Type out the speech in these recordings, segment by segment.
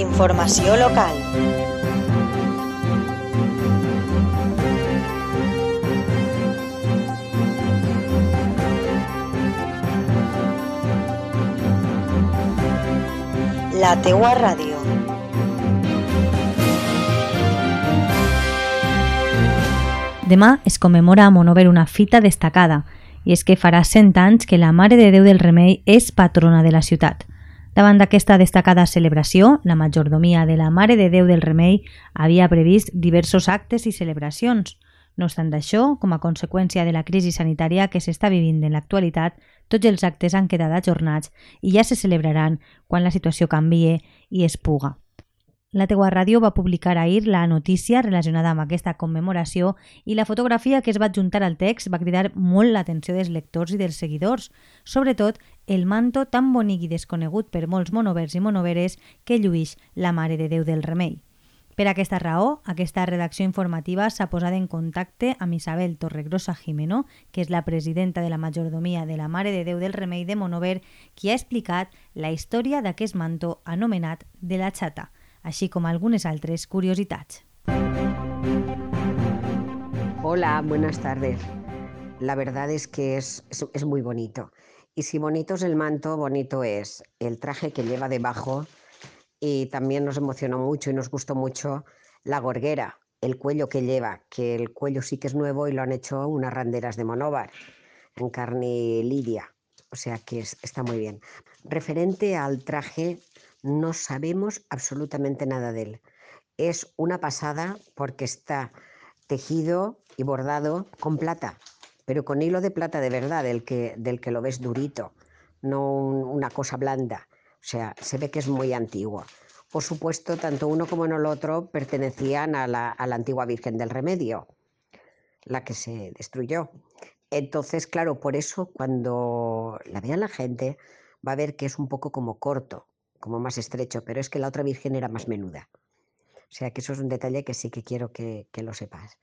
Informació local. La teua ràdio. Demà es commemora a Monover una fita destacada, i és que farà 100 anys que la Mare de Déu del Remei és patrona de la ciutat. Davant d'aquesta destacada celebració, la majordomia de la Mare de Déu del Remei havia previst diversos actes i celebracions. No obstant això, com a conseqüència de la crisi sanitària que s'està vivint en l'actualitat, tots els actes han quedat ajornats i ja se celebraran quan la situació canvie i es puga. La teua ràdio va publicar ahir la notícia relacionada amb aquesta commemoració i la fotografia que es va adjuntar al text va cridar molt l'atenció dels lectors i dels seguidors, sobretot el manto tan bonic i desconegut per molts monovers i monoveres que lluís la Mare de Déu del Remei. Per aquesta raó, aquesta redacció informativa s'ha posat en contacte amb Isabel Torregrosa Jimeno, que és la presidenta de la majordomia de la Mare de Déu del Remei de Monover, qui ha explicat la història d'aquest manto anomenat de la xata, així com algunes altres curiositats. Hola, buenas tardes. La verdad es que es, es, muy bonito. Y si bonito es el manto, bonito es el traje que lleva debajo y también nos emocionó mucho y nos gustó mucho la gorguera, el cuello que lleva, que el cuello sí que es nuevo y lo han hecho unas randeras de monóvar en carne lidia. O sea que es, está muy bien. Referente al traje, no sabemos absolutamente nada de él. Es una pasada porque está tejido y bordado con plata, pero con hilo de plata de verdad, del que, del que lo ves durito, no una cosa blanda. O sea, se ve que es muy antiguo. Por supuesto, tanto uno como el otro pertenecían a la, a la antigua Virgen del Remedio, la que se destruyó. Entonces, claro, por eso cuando la vea la gente va a ver que es un poco como corto, como más estrecho, pero es que la otra Virgen era más menuda. O sea que eso es un detalle que sí que quiero que, lo sepas.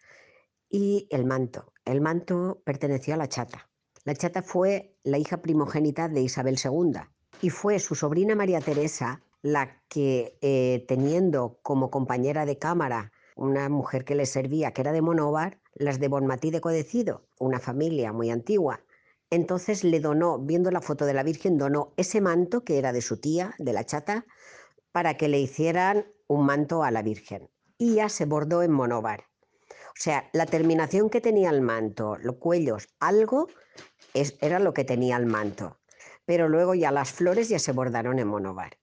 Y el manto. El manto perteneció a la chata. La chata fue la hija primogénita de Isabel II y fue su sobrina María Teresa la que, eh, teniendo como compañera de cámara una mujer que le servía, que era de Monóvar, las de Bonmatí de Codecido, una familia muy antigua, entonces le donó, viendo la foto de la Virgen, donó ese manto que era de su tía, de la chata, para que le hicieran un manto a la Virgen. Y ya se bordó en monóvar. O sea, la terminación que tenía el manto, los cuellos, algo, era lo que tenía el manto. Pero luego ya las flores ya se bordaron en monóvar.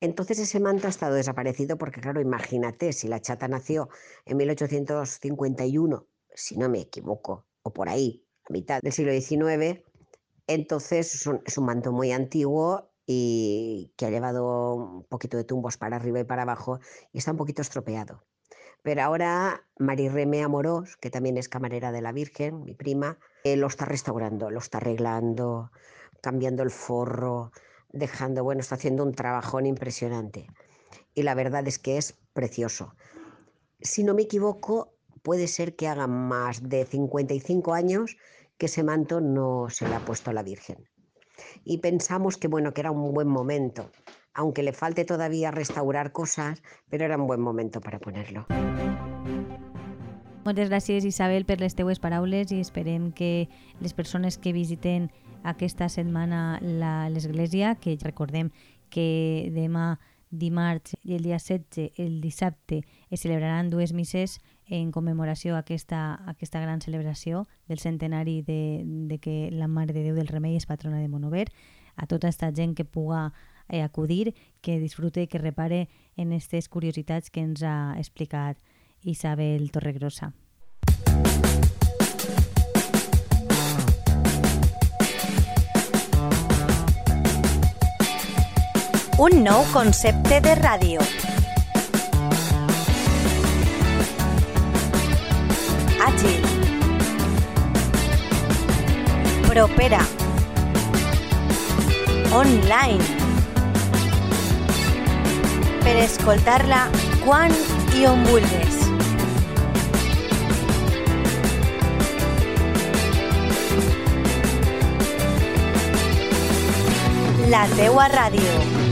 Entonces ese manto ha estado desaparecido porque, claro, imagínate, si la chata nació en 1851, si no me equivoco, o por ahí, mitad del siglo XIX, entonces es un, manto muy antiguo y que ha llevado un poquito de tumbos para arriba y para abajo y está un poquito estropeado. Pero ahora Marirreme Amorós, que también es camarera de la Virgen, mi prima, eh, lo está restaurando, lo está arreglando, cambiando el forro, dejando, bueno, está haciendo un trabajón impresionante. Y la verdad es que es precioso. Si no me equivoco, puede ser que haga más de 55 años que ese manto no se le ha puesto a la Virgen. Y pensamos que bueno, que era un buen momento, aunque le falte todavía restaurar cosas, però era un bon moment per ponerlo. Moltes gràcies, Isabel, per les teues paraules i esperem que les persones que visiten aquesta setmana l'església, que recordem que demà dimarts i el dia 16, el dissabte, es celebraran dues misses en commemoració a aquesta, a aquesta gran celebració del centenari de, de que la Mare de Déu del Remei és patrona de Monover, a tota aquesta gent que puga eh, acudir, que disfrute que repare en aquestes curiositats que ens ha explicat Isabel Torregrosa. Un nou concepte de ràdio. Propera. Online. Per escoltar-la quan i. La teua ràdio.